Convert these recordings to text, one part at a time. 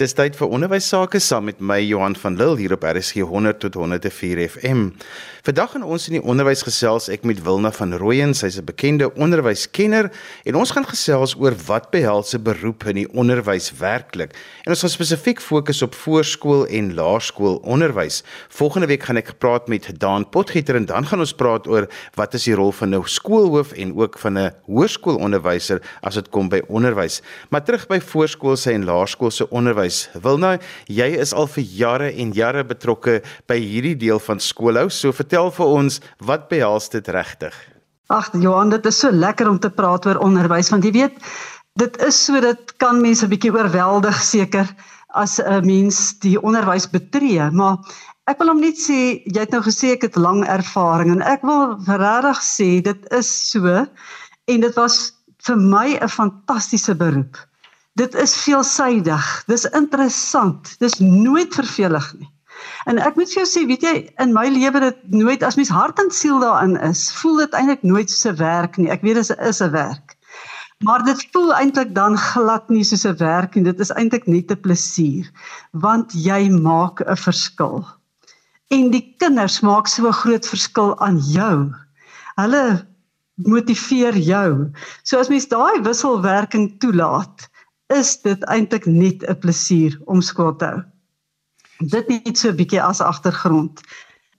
Dis tyd vir onderwys sake saam met my Johan van Lille hier op RSG 100 tot 104 FM. Vandag gaan ons in die onderwys gesels ek met Wilna van Rooyen, sy's 'n bekende onderwyskenner en ons gaan gesels oor wat behels 'n beroep in die onderwys werklik. En ons gaan spesifiek fokus op voorskool en laerskool onderwys. Volgende week gaan ek gepraat met Daan Potgieter en dan gaan ons praat oor wat is die rol van 'n skoolhoof en ook van 'n hoërskoolonderwyser as dit kom by onderwys. Maar terug by voorskoolse en laerskoolse onderwys onderwys. Wilna, jy is al vir jare en jare betrokke by hierdie deel van skoolhou. So vertel vir ons, wat behels dit regtig? Ag Johan, dit is so lekker om te praat oor onderwys want jy weet, dit is so dit kan mense 'n bietjie oorweldig seker as 'n mens die onderwys betree, maar ek wil hom net sê jy het nou gesê ek het lang ervaring en ek wil regtig sê dit is so en dit was vir my 'n fantastiese beroep. Dit is veelsidig. Dis interessant. Dis nooit vervelig nie. En ek moet vir jou sê, weet jy, in my lewe dit nooit as mens hart en siel daarin is, voel dit eintlik nooit so 'n werk nie. Ek weet dit is 'n werk. Maar dit voel eintlik dan glad nie soos 'n werk nie. Dit is eintlik net 'n plesier want jy maak 'n verskil. En die kinders maak so 'n groot verskil aan jou. Hulle motiveer jou. So as mens daai wisselwerking toelaat, is dit eintlik net 'n plesier om skool te hou. Dit net so 'n bietjie as agtergrond.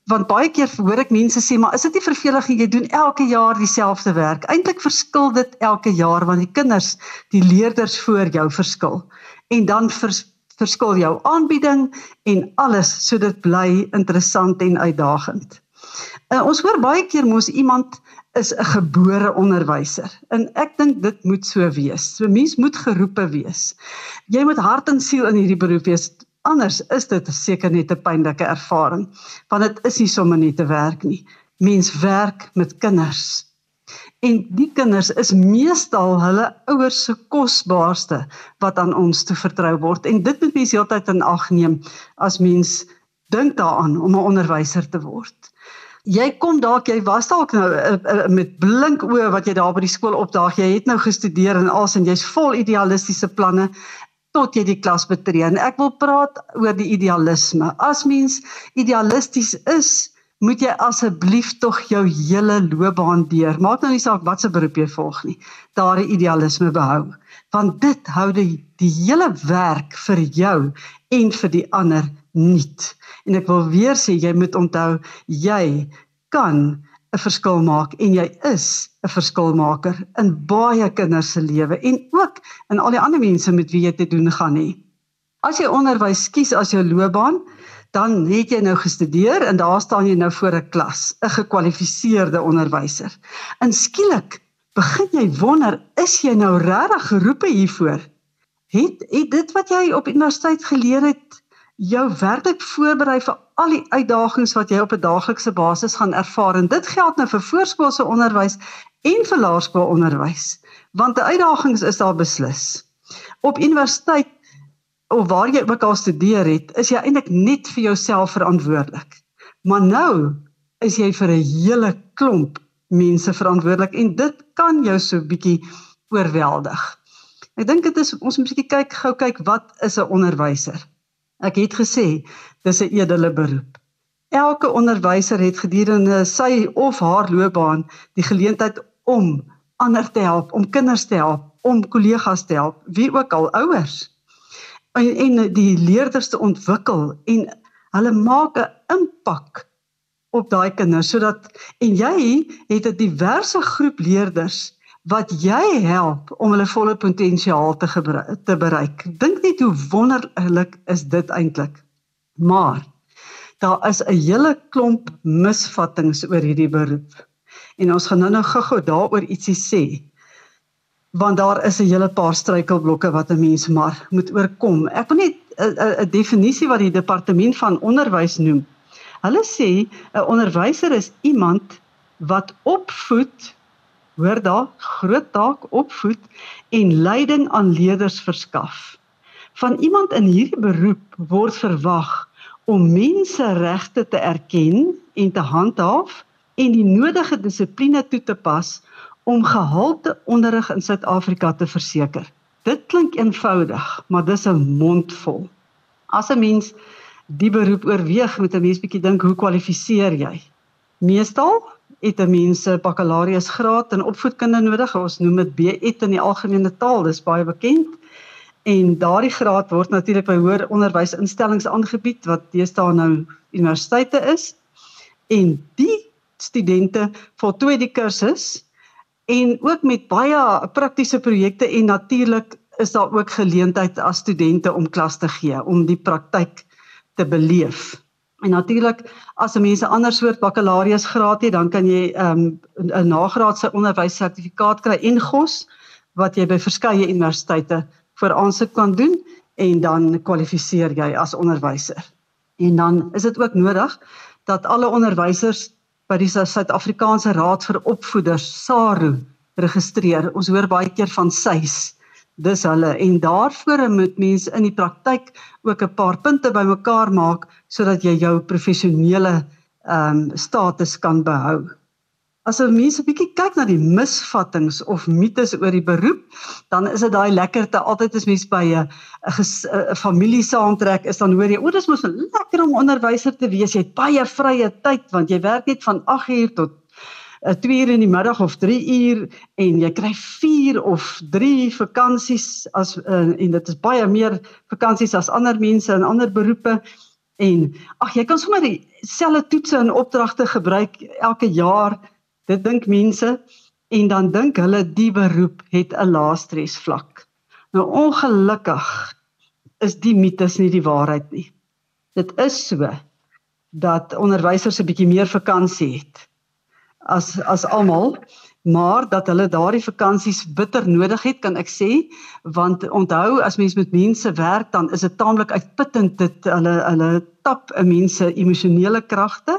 Want baie keer hoor ek mense sê, "Maar is dit nie vervelig nie? Jy doen elke jaar dieselfde werk." Eintlik verskil dit elke jaar want die kinders, die leerders voor jou verskil. En dan vers, verskil jou aanbieding en alles, so dit bly interessant en uitdagend. Uh, ons hoor baie keer mos iemand is 'n gebore onderwyser en ek dink dit moet so wees. So mens moet geroepe wees. Jy moet hart en siel in hierdie beroep wees. Anders is dit seker net 'n pynlike ervaring want dit is nie sommer net te werk nie. Mens werk met kinders. En die kinders is meestal hulle ouers se kosbaarste wat aan ons toe vertrou word en dit moet mens heeltyd in ag neem as mens dink daaraan om 'n onderwyser te word. Jy kom dalk jy was dalk nou uh, uh, met blink oë wat jy daar by die skool opdaag. Jy het nou gestudeer en als en jy's vol idealistiese planne tot jy die klas betree. En ek wil praat oor die idealisme. As mens idealisties is, moet jy asseblief tog jou hele loopbaan deur. Maak nou nie saak wat se beroep jy volg nie. Daardie idealisme behou. Want dit hou die, die hele werk vir jou en vir die ander nuut. En ek wil weer sê jy moet onthou jy kan 'n verskil maak en jy is 'n verskilmaker in baie kinders se lewe en ook in al die ander mense met wie jy te doen gaan hê. As jy onderwys kies as jou loopbaan, dan het jy nou gestudeer en daar staan jy nou voor 'n klas, 'n gekwalifiseerde onderwyser. En skielik begin jy wonder, is jy nou regtig geroepe hiervoor? Het het dit wat jy op universiteit geleer het jou werklik voorberei vir al die uitdagings wat jy op 'n daaglikse basis gaan ervaar en dit geld nou vir voorskoolse onderwys en vir laerskoolonderwys want die uitdagings is daar beslis. Op universiteit of waar jy ook al studeer het is jy eintlik net vir jouself verantwoordelik. Maar nou is jy vir 'n hele klomp mense verantwoordelik en dit kan jou so bietjie oorweldig. Ek dink dit is ons moet 'n bietjie kyk gou kyk wat is 'n onderwyser Ek het gesê dis 'n edele beroep. Elke onderwyser het gedurende sy of haar loopbaan die geleentheid om ander te help, om kinders te help, om kollegas te help, wie ook al ouers. En, en die leerders te ontwikkel en hulle maak 'n impak op daai kinders sodat en jy het 'n diverse groep leerders wat jy help om hulle volle potensiaal te te bereik. Dink net hoe wonderlik is dit eintlik. Maar daar is 'n hele klomp misvattinge oor hierdie beroep. En ons gaan nou-nou gou-gou daaroor ietsie sê. Want daar is 'n hele paar struikelblokke wat 'n mens maar moet oorkom. Ek wil net 'n definisie wat die departement van onderwys noem. Hulle sê 'n onderwyser is iemand wat opvoed hoor daar groot taak opvoed en leiding aan leerders verskaf. Van iemand in hierdie beroep word verwag om menseregte te erken en te handhaaf en die nodige dissipline toe te pas om gehalte onderrig in Suid-Afrika te verseker. Dit klink eenvoudig, maar dis 'n mondvol. As 'n mens die beroep oorweeg, moet 'n mens bietjie dink hoe kwalifiseer jy? Meestal het 'n mens 'n bakkalaureusgraad in opvoedkunde nodig. Ons noem dit BEd in die algemene taal, dis baie bekend. En daardie graad word natuurlik by hoër onderwysinstellings aangebied wat deesdae nou universiteite is. En die studente voltooi die kursus en ook met baie praktiese projekte en natuurlik is daar ook geleentheid as studente om klas te gee om die praktyk te beleef. En natuurlik as 'n mens 'n ander soort bakkalaureusgraad het, dan kan jy ehm, 'n um, nagraadse onderwyssertifikaat kry en GOS wat jy by verskeie universiteite vir aansoek kan doen en dan kwalifiseer jy as onderwyser. En dan is dit ook nodig dat alle onderwysers by die Suid-Afrikaanse Raad vir Opvoeders SARU registreer. Ons hoor baie keer van SAIS. Dis hulle en daarvoor moet mense in die praktyk ook 'n paar punte bymekaar maak sodat jy jou professionele ehm um, status kan behou. As jy mense bietjie kyk na die misvattinge of mites oor die beroep, dan is dit daai lekkerte altyd as mens by 'n 'n familie saamtrek is dan hoor jy, o, dis mos lekker om onderwyser te wees. Jy het baie vrye tyd want jy werk net van 8 uur tot 2 uh, uur in die middag of 3 uur en jy kry 4 of 3 vakansies as uh, en dit is baie meer vakansies as ander mense in ander beroepe en ag jy kan sommer dieselfde toetse en opdragte gebruik elke jaar Dit dink mense en dan dink hulle die beroep het 'n lae stresvlak. Nou ongelukkig is die mites nie die waarheid nie. Dit is so dat onderwysers 'n bietjie meer vakansie het as as almal, maar dat hulle daardie vakansies bitter nodig het, kan ek sê, want onthou as mens met mense werk, dan is dit taamlik uitputtend dit hulle hulle tap 'n mens se emosionele kragte.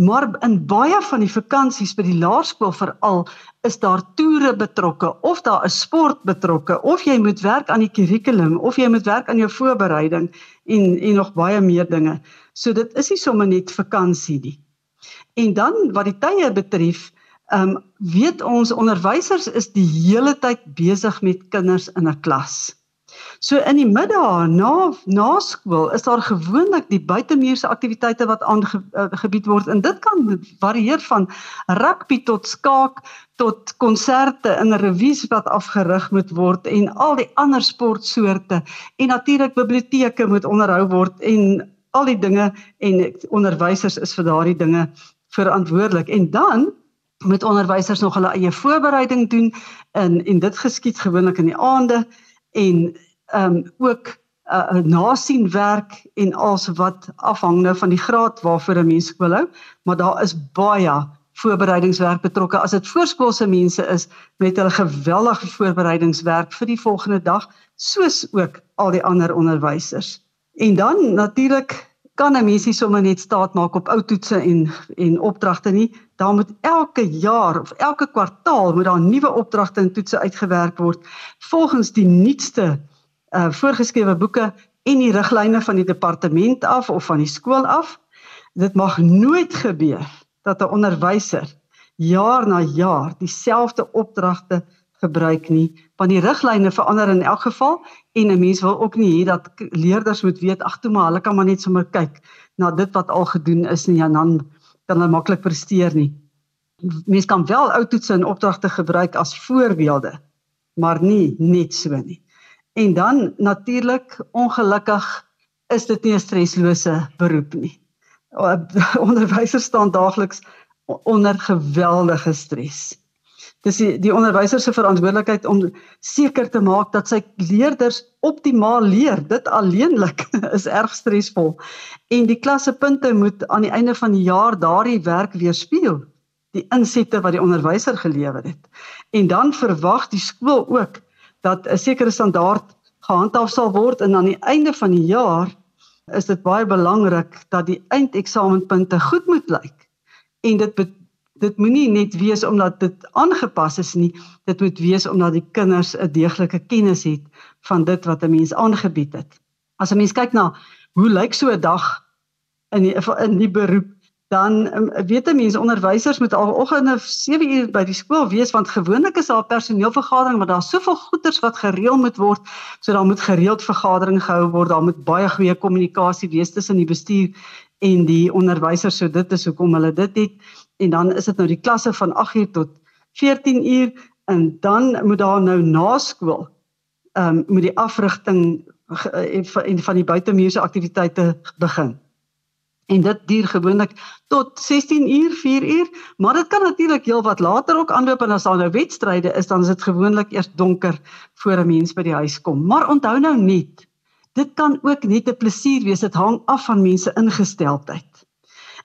Maar in baie van die vakansies by die laerskool veral is daar toere betrokke of daar is sport betrokke of jy moet werk aan die kurrikulum of jy moet werk aan jou voorbereiding en en nog baie meer dinge. So dit is nie sommer net vakansie nie. En dan wat die tye betref, ehm um, weet ons onderwysers is die hele tyd besig met kinders in 'n klas. So in die middag na na skool is daar gewoonlik die buitemuurse aktiwiteite wat aangebied eh, word en dit kan varieer van rugby tot skaak tot konserte in revues wat afgerig moet word en al die ander sportsoorte en natuurlik biblioteke moet onderhou word en al die dinge en onderwysers is vir daardie dinge verantwoordelik en dan moet onderwysers nog hulle eie voorbereiding doen en en dit geskied gewoonlik in die aande en ehm um, ook 'n uh, nasien werk en als wat afhang nou van die graad waarvoor 'n mens skool hou, maar daar is baie voorbereidingswerk betrokke. As dit voorskoolse mense is, met hulle geweldige voorbereidingswerk vir die volgende dag, soos ook al die ander onderwysers. En dan natuurlik kan 'n mens nie sommer net staat maak op ou toetse en en opdragte nie. Daar moet elke jaar of elke kwartaal moet daar nuwe opdragte en toetse uitgewerk word volgens die nuutste uh voorgeskrewe boeke en die riglyne van die departement af of van die skool af. Dit mag nooit gebeur dat 'n onderwyser jaar na jaar dieselfde opdragte gebruik nie, want die riglyne verander in elk geval en 'n mens wil ook nie hê dat leerders moet weet ag toe maar hulle kan maar net sommer kyk na dit wat al gedoen is nie en dan kan hulle maklik presteer nie. Mens kan wel ou toetse en opdragte gebruik as voorbeelde, maar nie net so nie. En dan natuurlik ongelukkig is dit nie 'n streslose beroep nie. Onderwysers staan daagliks onder geweldige stres. Dis die, die onderwyser se verantwoordelikheid om seker te maak dat sy leerders optimaal leer. Dit alleenlik is erg stresvol. En die klassepunte moet aan die einde van die jaar daardie werk weerspieël, die insette wat die onderwyser gelewer het. En dan verwag die skool ook dat 'n sekere standaard gehandhaaf sal word en aan die einde van die jaar is dit baie belangrik dat die eindeksamenpunte goed moet lyk. En dit dit moenie net wees omdat dit aangepas is nie, dit moet wees omdat die kinders 'n deeglike kennis het van dit wat 'n mens aangebied het. As 'n mens kyk na hoe lyk so 'n dag in die, in die beroep dan um, weet 'n mens onderwysers moet al oggende 7 uur by die skool wees want gewoonlik is daar personeelvergadering maar daar's soveel goeders wat gereël moet word so daar moet gereeld vergadering gehou word daar moet baie goeie kommunikasie wees tussen die bestuur en die onderwysers so dit is hoekom hulle dit het en dan is dit nou die klasse van 8 uur tot 14 uur en dan moet daar nou na skool ehm um, moet die afrigting en uh, van die buitemuurse aktiwiteite begin en dit duur gewoonlik tot 16 uur, 4 uur, maar dit kan natuurlik heelwat later ook aanloop en as daar nou wedstryde is, dan is dit gewoonlik eers donker voor 'n mens by die huis kom. Maar onthou nou net, dit kan ook net 'n plesier wees, dit hang af van mense ingesteldheid.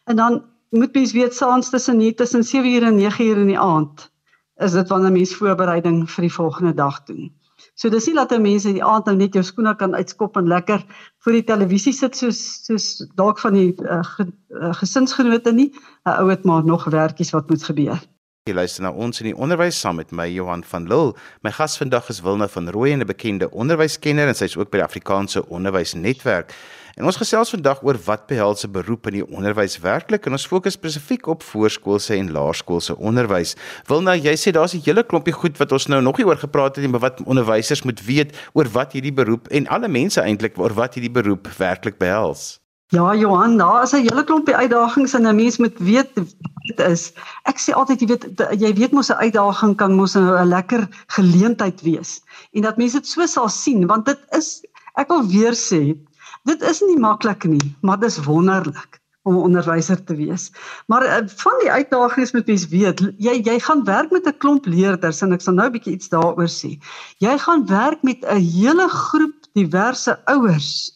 En dan moet mens weet saans tussen nie tussen 7 uur en 9 uur in die aand is dit wanneer mens voorbereiding vir die volgende dag doen. So dis nie dat mense die aand nou net jou skoene kan uitskop en lekker voor die televisie sit soos soos dalk van die uh, ge, uh, gesinsgenote nie. 'n Ou het maar nog werkies wat moet gebeur. Jy luister na ons in die onderwys saam met my Johan van Lille. My gas vandag is Wilna van Rooyen, 'n bekende onderwyskenner en sy's ook by die Afrikaanse Onderwysnetwerk. En ons gesels vandag oor wat behels 'n beroep in die onderwys werklik en ons fokus spesifiek op voorskoolse en laerskoolse onderwys. Wil nou jy sê daar's 'n hele klompie goed wat ons nou nog nie oor gepraat het nie, maar wat onderwysers moet weet oor wat hierdie beroep en alle mense eintlik oor wat hierdie beroep werklik behels. Ja Johan, daar is 'n hele klompie uitdagings en 'n mens moet weet dit is. Ek sê altyd jy weet jy weet mos 'n uitdaging kan mos 'n lekker geleentheid wees. En dat mense dit so sal sien want dit is ek wil weer sê Dit is nie maklik nie, maar dis wonderlik om 'n onderwyser te wees. Maar uh, van die uitdagings moet mens weet, jy jy gaan werk met 'n klomp leerders en ek sal nou 'n bietjie iets daaroor sê. Jy gaan werk met 'n hele groep diverse ouers.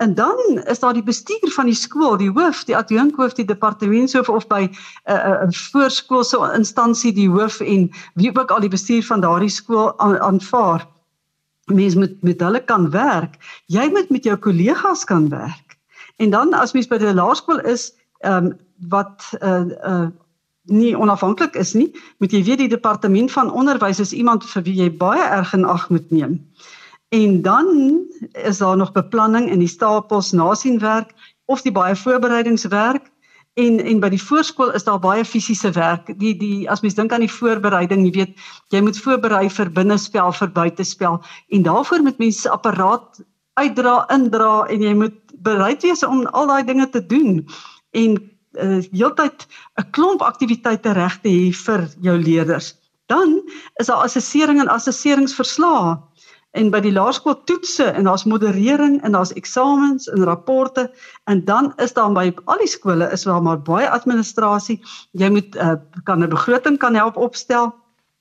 En dan is daar die bestuur van die skool, die hoof, die adjunkhoof, die departementshoof of by 'n uh, 'n uh, voorskoolse instansie die hoof en wie ook al die bestuur van daardie skool aanvaar. Aan mens met met hulle kan werk. Jy moet met jou kollegas kan werk. En dan as mens by die laerskool is, ehm um, wat uh uh nie onafhanklik is nie, moet jy weet die departement van onderwys is iemand vir wie jy baie erg in ag moet neem. En dan is daar nog beplanning in die stapels nasienwerk of die baie voorbereidingswerk en en by die voorskool is daar baie fisiese werk. Die die as mens dink aan die voorbereiding, jy weet, jy moet voorberei vir binnespel, vir buitespel en daarvoor moet mens apparaat uitdra, indra en jy moet bereid wees om al daai dinge te doen en uh, heeltyd 'n klomp aktiwiteite reg te hê vir jou leerders. Dan is daar assessering en assesseringsverslae en by die laerskool toetse en daar's moderering en daar's eksamens en rapporte en dan is daar by al die skole is daar maar baie administrasie. Jy moet uh, kan 'n begroting kan help opstel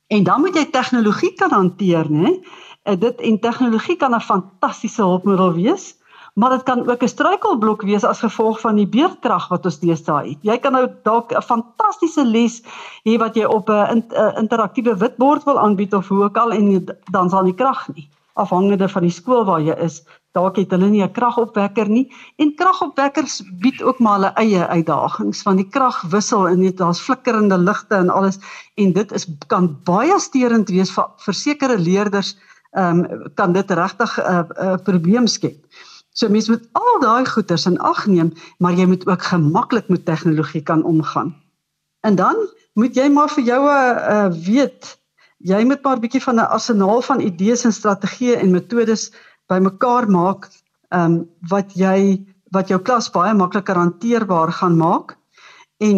en dan moet jy tegnologie kan hanteer, né? Uh, dit en tegnologie kan 'n fantastiese hulpmiddel wees. Maar dit kan ook 'n struikelblok wees as gevolg van die beerdkrag wat ons deesdae het. Jy kan nou dalk 'n fantastiese les hê wat jy op 'n interaktiewe witbord wil aanbied of hoe ook al en dan sal nie krag nie afhangende van die skool waar jy is. Dalk het hulle nie 'n kragopwekker nie en kragopwekkers bied ook maar hulle eie uitdagings van die krag wissel en dit daar's flikkerende ligte en alles en dit is kan baie steurend wees vir versekerde leerders ehm um, kan dit regtig 'n uh, uh, probleem skep. So mens moet al daai goeters in ag neem, maar jy moet ook gemaklik met tegnologie kan omgaan. En dan moet jy maar vir jou 'n uh, weet jy moet maar 'n bietjie van 'n arsenaal van idees en strategieë en metodes bymekaar maak ehm um, wat jy wat jou klas baie makliker hanteerbaar gaan maak. En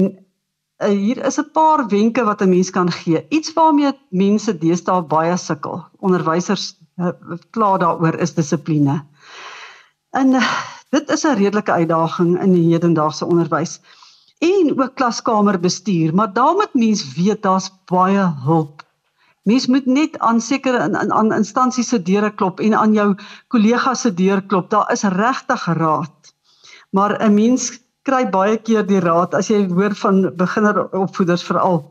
uh, hier is 'n paar wenke wat 'n mens kan gee. Iets waarmee mense deesdae baie sukkel. Onderwysers uh, kla daaroor is dissipline. En uh, dit is 'n redelike uitdaging in die hedendaagse onderwys en ook klaskamerbestuur, maar daar moet mens weet daar's baie hulp Mens moet net aan sekere aan, aan instansies se deure klop en aan jou kollegas se deur klop. Daar is regtig raad. Maar 'n mens kry baie keer die raad as jy hoor van beginneropvoeders veral.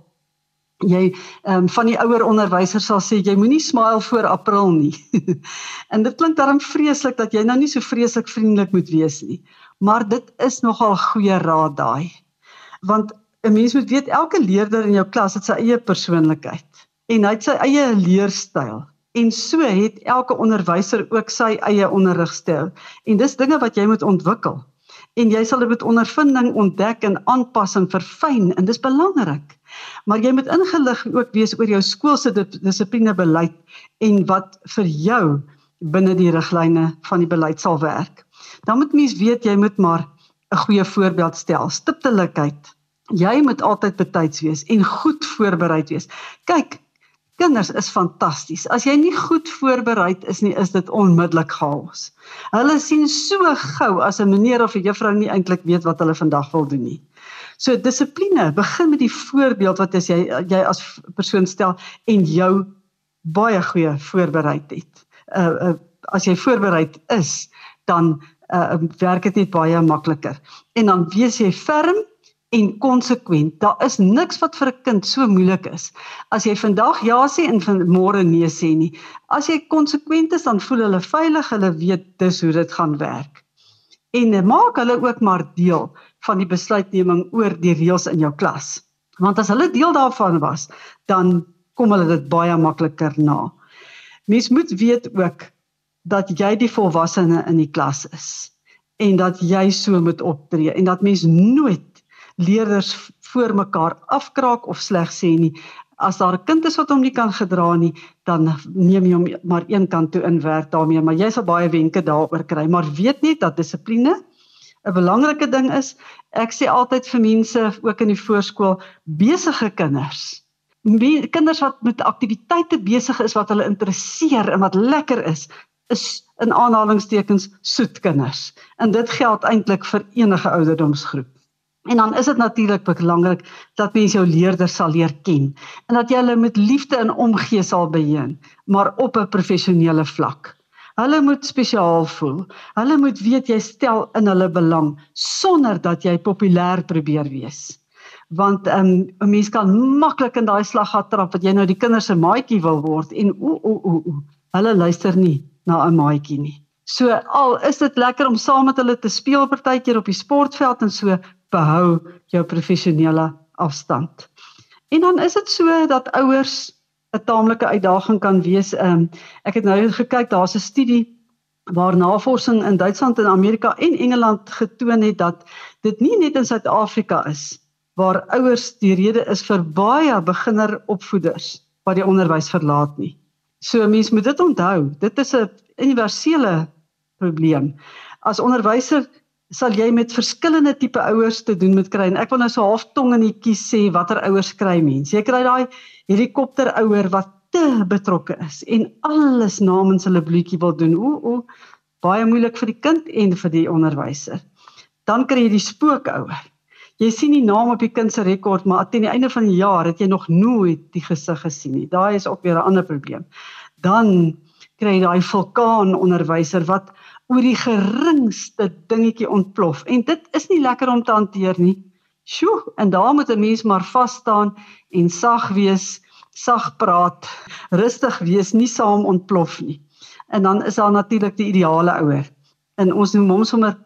Jy ehm um, van die ouer onderwysers sal sê jy moenie smile voor April nie. en dit klink darm vreeslik dat jy nou nie so vreeslik vriendelik moet wees nie. Maar dit is nogal goeie raad daai. Want 'n mens moet weet elke leerder in jou klas het sy eie persoonlikheid en hy het sy eie leerstyl. En so het elke onderwyser ook sy eie onderrigstyl. En dis dinge wat jy moet ontwikkel. en jy sal dit met ondervinding ontdek en aanpas en verfyn en dis belangrik. Maar jy moet ingelig ook wees oor jou skoolse dissipline beleid en wat vir jou binne die riglyne van die beleid sal werk. Dan moet mens weet jy moet maar 'n goeie voorbeeld stel. Stiptelikheid. Jy moet altyd betyds wees en goed voorberei wees. Kyk, kinders is fantasties. As jy nie goed voorberei is nie, is dit onmiddellik chaos. Hulle sien so gou as 'n meneer of 'n juffrou nie eintlik weet wat hulle vandag wil doen nie. So dissipline begin met die voorbeeld wat as jy jy as persoon stel en jou baie goeie voorberei het. Uh, uh as jy voorberei is, dan uh werk dit net baie makliker. En dan wees jy ferm en konsekwent. Daar is niks wat vir 'n kind so moeilik is as jy vandag ja sê en môre nee sê nie. As jy konsekwent is, dan voel hulle veilig, hulle weet dis hoe dit gaan werk. En maak hulle ook maar deel van die besluitneming oor die reëls in jou klas. Want as hulle deel daarvan was, dan kom hulle dit baie makliker na. Mens moet weet ook dat jy die volwassene in die klas is en dat jy so moet optree en dat mens nooit leerders voor mekaar afkraak of sleg sê nie. As daar 'n kind is wat hom nie kan gedra nie, dan neem jy hom maar een kant toe inwerk daarmee, maar jy sal baie wenke daaroor kry, maar weet net dat dissipline 'n belangrike ding is. Ek sê altyd vir mense ook in die voorskool, besige kinders kinders wat met aktiwiteite besig is wat hulle interesseer en wat lekker is, is in aanhalingstekens soet kinders. En dit geld eintlik vir enige ouderdomsgroep. En dan is dit natuurlik belangrik dat mens jou leerders sal leer ken en dat jy hulle met liefde en omgee sal beheer, maar op 'n professionele vlak. Hulle moet spesiaal voel. Hulle moet weet jy stel in hulle belang sonder dat jy populêr probeer wees. Want um, 'n mens kan maklik in daai slag gaan trap wat jy nou die kinders se maatjie wil word en o o o o hulle luister nie na 'n maatjie nie. So al is dit lekker om saam met hulle te speel partykeer op die sportveld en so behou jou professionele afstand. En dan is dit so dat ouers 'n taamlike uitdaging kan wees. Um, ek het nou gekyk, daar's 'n studie waar navorsing in Duitsland en Amerika en Engeland getoon het dat dit nie net in Suid-Afrika is waar ouers die rede is vir baie beginner opvoeders wat die onderwys verlaat nie. So mense moet dit onthou. Dit is 'n universele probleem. As onderwyser sal jy met verskillende tipe ouers te doen met kry en ek wil nou so half tong in die kies sê watter ouers kry mense. Jy kry daai helikopter ouer wat te betrokke is en alles namens hulle bloetjie wil doen. O, o, baie moeilik vir die kind en vir die onderwyser. Dan kry jy die spookouer. Jy sien die naam op die kind se rekord, maar teen die einde van die jaar het jy nog nooit die gesig gesien nie. Daai is ook weer 'n ander probleem. Dan kry jy daai vulkaan onderwyser wat oor die geringste dingetjie ontplof en dit is nie lekker om te hanteer nie. Sjoe, en daar moet 'n mens maar vas staan en sag wees, sag praat, rustig wees, nie saam ontplof nie. En dan is daar natuurlik die ideale ouer. En ons noem hom sommer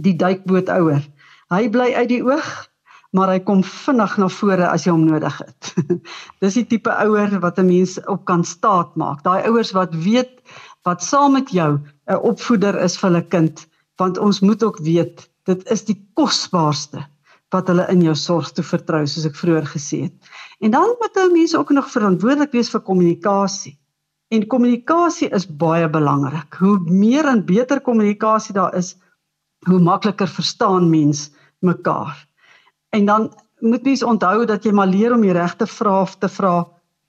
die duikboot ouer. Hy bly uit die oog, maar hy kom vinnig na vore as jy hom nodig het. Dis die tipe ouer wat 'n mens op kan staat maak. Daai ouers wat weet wat saam met jou 'n opvoeder is vir 'n kind, want ons moet ook weet dit is die kosbaarste wat hulle in jou sorg toe vertrou soos ek vroeër gesê het. En dan moet ou mense ook nog verantwoordelik wees vir kommunikasie. En kommunikasie is baie belangrik. Hoe meer en beter kommunikasie daar is, hoe makliker verstaan mens mekaar. En dan moet mens onthou dat jy maar leer om die regte vrae te vra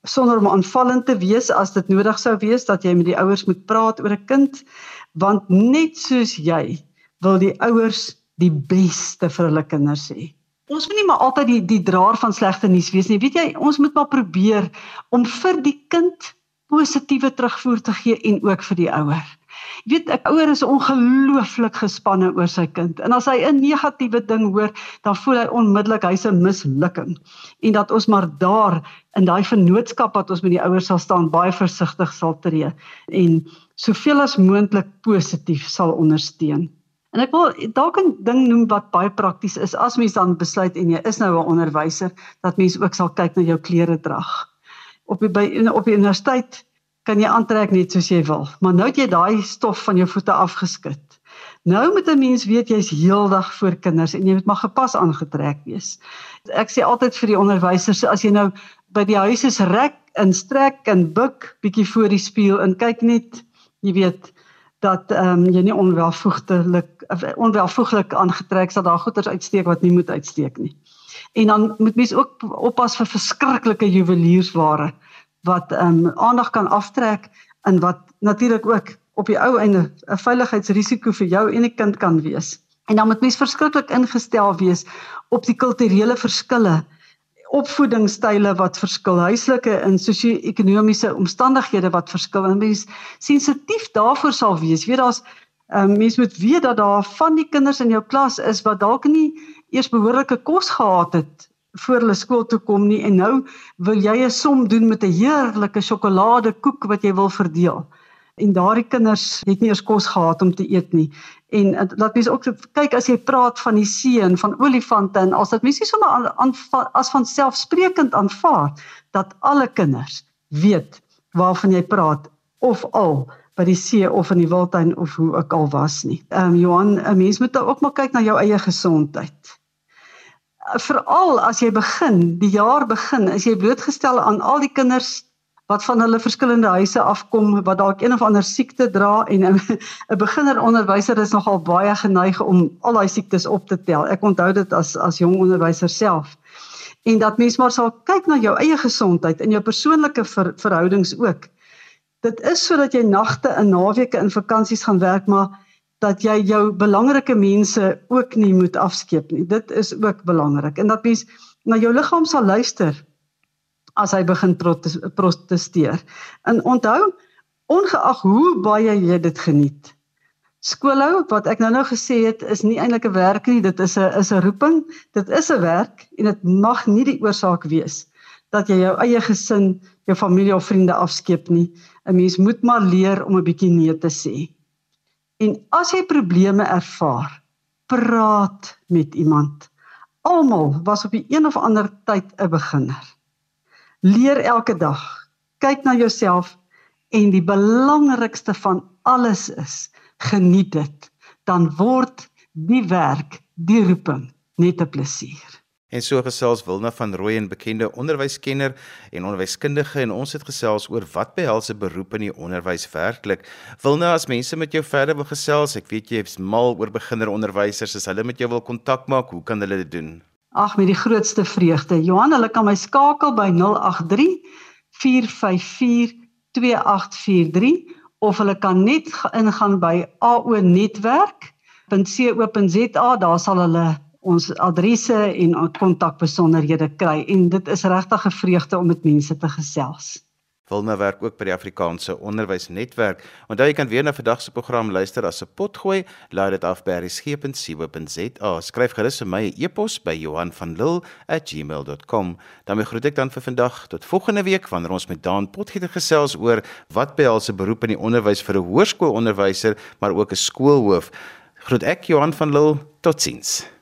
sonder om aanvallend te wees as dit nodig sou wees dat jy met die ouers moet praat oor 'n kind want net soos jy wil die ouers die beste vir hulle kinders hê. Ons moet nie maar altyd die die draer van slegte nuus wees nie. Weet jy, ons moet maar probeer om vir die kind positiewe terugvoer te gee en ook vir die ouer. Jy weet 'n ouer is ongelooflik gespanne oor sy kind en as hy 'n negatiewe ding hoor, dan voel hy onmiddellik hy's 'n mislukking. En dat ons maar daar in daai vennootskap wat ons met die ouers sal staan, baie versigtig sal tree en soveel as moontlik positief sal ondersteun. En ek wil dalk 'n ding noem wat baie prakties is as mens dan besluit en jy is nou 'n onderwyser dat mens ook sal kyk na jou klere drag. Op die by op die universiteit kan jy aantrek net soos jy wil, maar nou het jy daai stof van jou voete afgeskit. Nou moet 'n mens weet jy's heeldag voor kinders en jy moet maar gepas aangetrek wees. Ek sê altyd vir die onderwysers as jy nou by die huis is rek en strek en buig bietjie voor die spieël en kyk net, jy weet, dat ehm um, jy nie onwelvoeglik onwelvoeglik aangetrek sal daar goeders uitsteek wat nie moet uitsteek nie. En dan moet mens ook oppas vir verskriklike juweliersware wat ehm um, aandag kan aftrek en wat natuurlik ook op die ou einde 'n veiligheidsrisiko vir jou en die kind kan wees. En dan moet mens verskriklik ingestel wees op die kulturele verskille opvoedingsstyle wat verskil, huislike en sosio-ekonomiese omstandighede wat verskil. En mens sensitief daarvoor sal wees. Weet daar's um, mens moet weet dat daar van die kinders in jou klas is wat dalk nie eers behoorlike kos gehad het voor hulle skool toe kom nie en nou wil jy 'n som doen met 'n heerlike sjokoladekoek wat jy wil verdeel en daardie kinders het nie eers kos gehad om te eet nie. En laat mens ook kyk as jy praat van die see en van olifante en as dit mens nie sommer aan, aan as van selfsprekend aanvaar dat alle kinders weet waarvan jy praat of al by die see of in die wildtuin of hoe ook al was nie. Ehm um, Johan, 'n mens moet ook maar kyk na jou eie gesondheid. Veral as jy begin, die jaar begin, as jy blootgestel aan al die kinders wat van hulle verskillende huise afkom wat dalk een of ander siekte dra en 'n beginner onderwyser is nogal baie geneig om al daai siektes op te tel. Ek onthou dit as as jong onderwyser self. En dat mens maar sal kyk na jou eie gesondheid en jou persoonlike ver, verhoudings ook. Dit is sodat jy nagte en naweke in vakansies gaan werk maar dat jy jou belangrike mense ook nie moet afskeep nie. Dit is ook belangrik en dat mens na jou liggaam sal luister as hy begin protesteer. En onthou, ongeag hoe baie jy dit geniet. Skoolhou wat ek nou-nou gesê het, is nie eintlik 'n werk nie, dit is 'n is 'n roeping. Dit is 'n werk en dit mag nie die oorsaak wees dat jy jou eie gesin, jou familie of vriende afskeep nie. 'n Mens moet maar leer om 'n bietjie nee te sê. En as jy probleme ervaar, praat met iemand. Almal was op 'n een of ander tyd 'n beginner. Leer elke dag. Kyk na jouself en die belangrikste van alles is geniet dit. Dan word die werk, die roeping net 'n plesier. En so gesels Wilna van Rooyen, bekende onderwyskenner en onderwyskundige en ons het gesels oor wat behels 'n beroep in die onderwys werklik. Wilna, as mense met jou verder wil gesels, ek weet jy is mal oor beginneronderwysers, as hulle met jou wil kontak maak, hoe kan hulle dit doen? Ag met die grootste vreugde. Johan, hulle kan my skakel by 083 454 2843 of hulle kan net ingaan by aonetwerk.co.za. Daar sal hulle ons adresse en kontakbesonderhede kry en dit is regtig 'n vreugde om met mense te gesels. Wilma werk ook by die Afrikaanse Onderwysnetwerk. Onthou jy kan weer na vandag se program luister as 'n potgooi. Laai dit af by resgep.co.za. Skryf gerus vir my 'n e e-pos by Johan.lil@gmail.com. Dan groet ek dan vir vandag tot volgende week wanneer ons met Daan Potgieter gesels oor wat behels 'n beroep in die onderwys vir 'n hoërskoolonderwyser, maar ook 'n skoolhoof. Groet ek Johan van Lille. Totsiens.